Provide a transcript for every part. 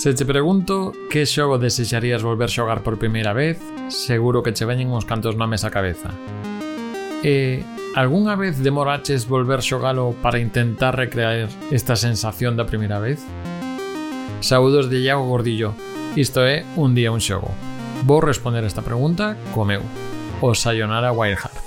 Se te pregunto que xogo desexarías volver xogar por primeira vez, seguro que che veñen uns cantos nomes á cabeza. E algunha vez demoraches volver xogalo para intentar recrear esta sensación da primeira vez? Saúdos de Iago Gordillo, isto é Un día un xogo. Vou responder esta pregunta co meu, o Sayonara Wildheart.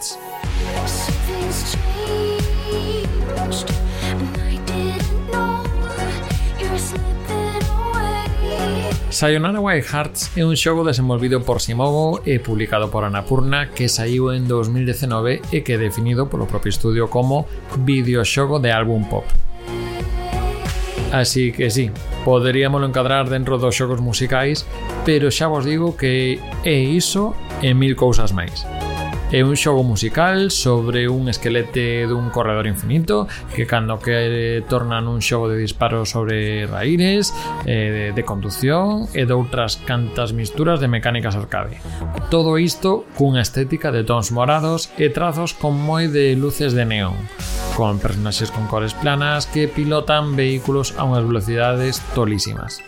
Sayonara Wild Hearts é un xogo desenvolvido por Simogo e publicado por Anapurna que saiu en 2019 e que é definido polo propio estudio como videoxogo de álbum pop. Así que sí, poderíamoslo encadrar dentro dos xogos musicais, pero xa vos digo que é iso e mil cousas máis. É un xogo musical sobre un esquelete dun corredor infinito que cando que torna nun xogo de disparos sobre raíres, eh, de, de conducción e doutras cantas misturas de mecánicas arcade. Todo isto cunha estética de tons morados e trazos con moi de luces de neón, con personaxes con cores planas que pilotan vehículos a unhas velocidades tolísimas.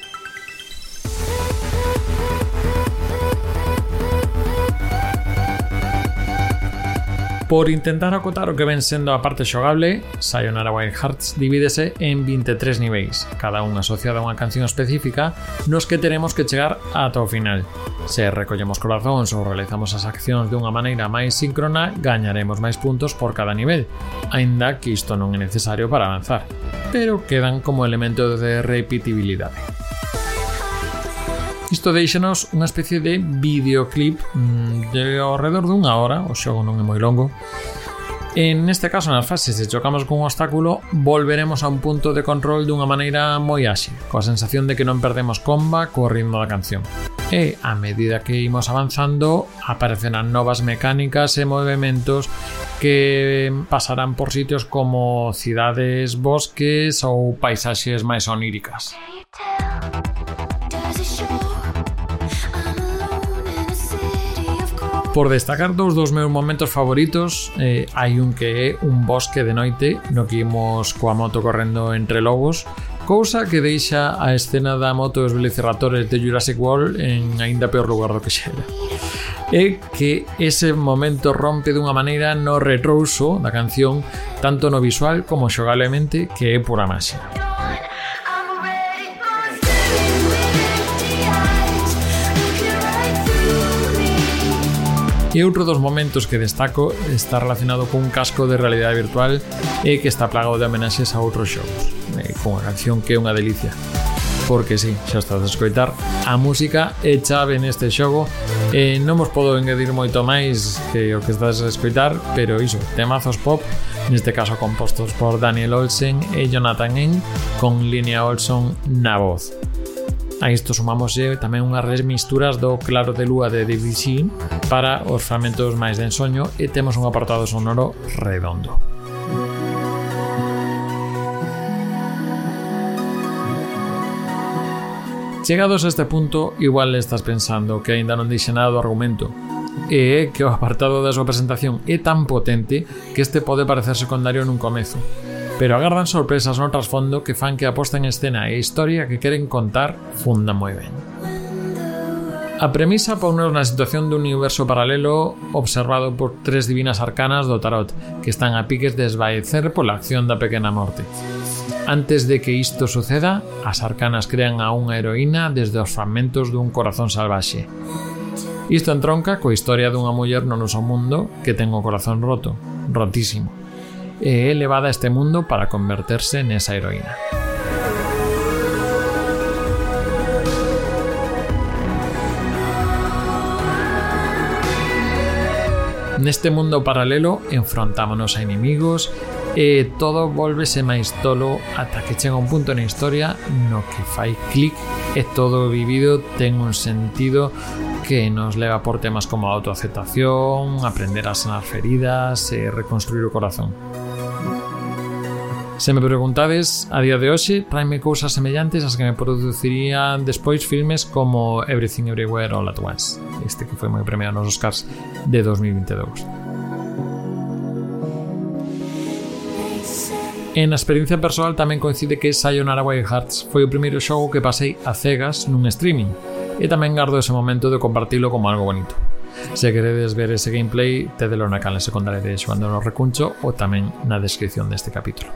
Por intentar acotar o que ven sendo a parte xogable, Sayonara Wild Hearts divídese en 23 niveis, cada un asociado a unha canción específica nos que teremos que chegar ata o final. Se recollemos corazóns ou realizamos as accións dunha maneira máis síncrona, gañaremos máis puntos por cada nivel, aínda que isto non é necesario para avanzar, pero quedan como elemento de repetibilidade. Isto deixanos unha especie de videoclip mm, de ao redor dunha hora, o xogo non é moi longo. En este caso, nas fases de chocamos cun obstáculo, volveremos a un punto de control dunha maneira moi áxil, coa sensación de que non perdemos comba co ritmo da canción. E, a medida que imos avanzando, aparecerán novas mecánicas e movimentos que pasarán por sitios como cidades, bosques ou paisaxes máis oníricas. Por destacar dous dos meus momentos favoritos, eh, hai un que é un bosque de noite no que imos coa moto correndo entre lobos, cousa que deixa a escena da moto dos velociraptores de Jurassic World en aínda peor lugar do que xera. É que ese momento rompe dunha maneira no retrouso da canción, tanto no visual como xogablemente, que é pura máxima. E outro dos momentos que destaco está relacionado cun casco de realidade virtual e que está plagado de homenaxes a outros xogos, e con a canción que é unha delicia. Porque sí, xa estás a escoitar, a música é chave neste xogo e non vos podo engadir moito máis que o que estás a escoitar, pero iso, temazos pop neste caso compostos por Daniel Olsen e Jonathan Eng, con Linnea Olson na voz. A isto sumamos eh, tamén unhas remisturas do Claro de Lúa de DVC para os fragmentos máis de ensoño e temos un apartado sonoro redondo. Chegados a este punto, igual estás pensando que aínda non dixe nada do argumento, e é que o apartado da súa presentación é tan potente que este pode parecer secundario nun comezo, pero agardan sorpresas no trasfondo que fan que a posta en escena e historia que queren contar funda moi ben. A premisa ponnos na situación dun universo paralelo observado por tres divinas arcanas do tarot que están a piques de esvaecer pola acción da pequena morte. Antes de que isto suceda, as arcanas crean a unha heroína desde os fragmentos dun corazón salvaxe. Isto entronca coa historia dunha muller no noso mundo que ten o corazón roto, rotísimo e é levada a este mundo para converterse nesa heroína. Neste mundo paralelo enfrontámonos a inimigos e eh, todo volvese máis tolo ata que chega un punto na historia no que fai clic e todo o vivido ten un sentido que nos leva por temas como a autoaceptación, aprender a sanar feridas e reconstruir o corazón. Se me preguntades a día de hoxe, traime cousas semellantes ás que me producirían despois filmes como Everything Everywhere All at Once, este que foi moi premiado nos Oscars de 2022. En a experiencia persoal tamén coincide que Sayonara Wild Hearts foi o primeiro xogo que pasei a cegas nun streaming, e tamén gardo ese momento de compartilo como algo bonito. Se queredes ver ese gameplay, tedelo na canle secundaria de Xoando no Recuncho ou tamén na descripción deste capítulo.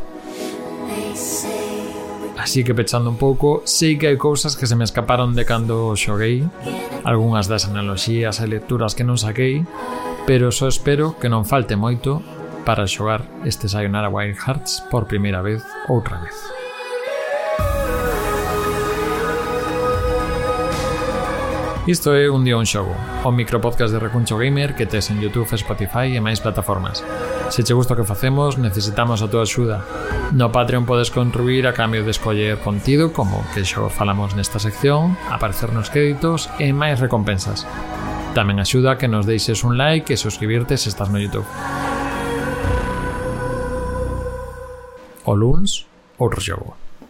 Así que pechando un pouco, sei que hai cousas que se me escaparon de cando xoguei, algunhas das analogías e lecturas que non saquei, pero só espero que non falte moito para xogar este Sayonara Wild Hearts por primeira vez outra vez. Isto é Un día un xogo, o micropodcast de Recuncho Gamer que tes en Youtube, Spotify e máis plataformas. Se che gusta o que facemos, necesitamos a túa axuda. No Patreon podes contribuir a cambio de escoller contido como que xogos falamos nesta sección, aparecer nos créditos e máis recompensas. Tamén axuda que nos deixes un like e suscribirte se estás no Youtube. O luns, outro xogo.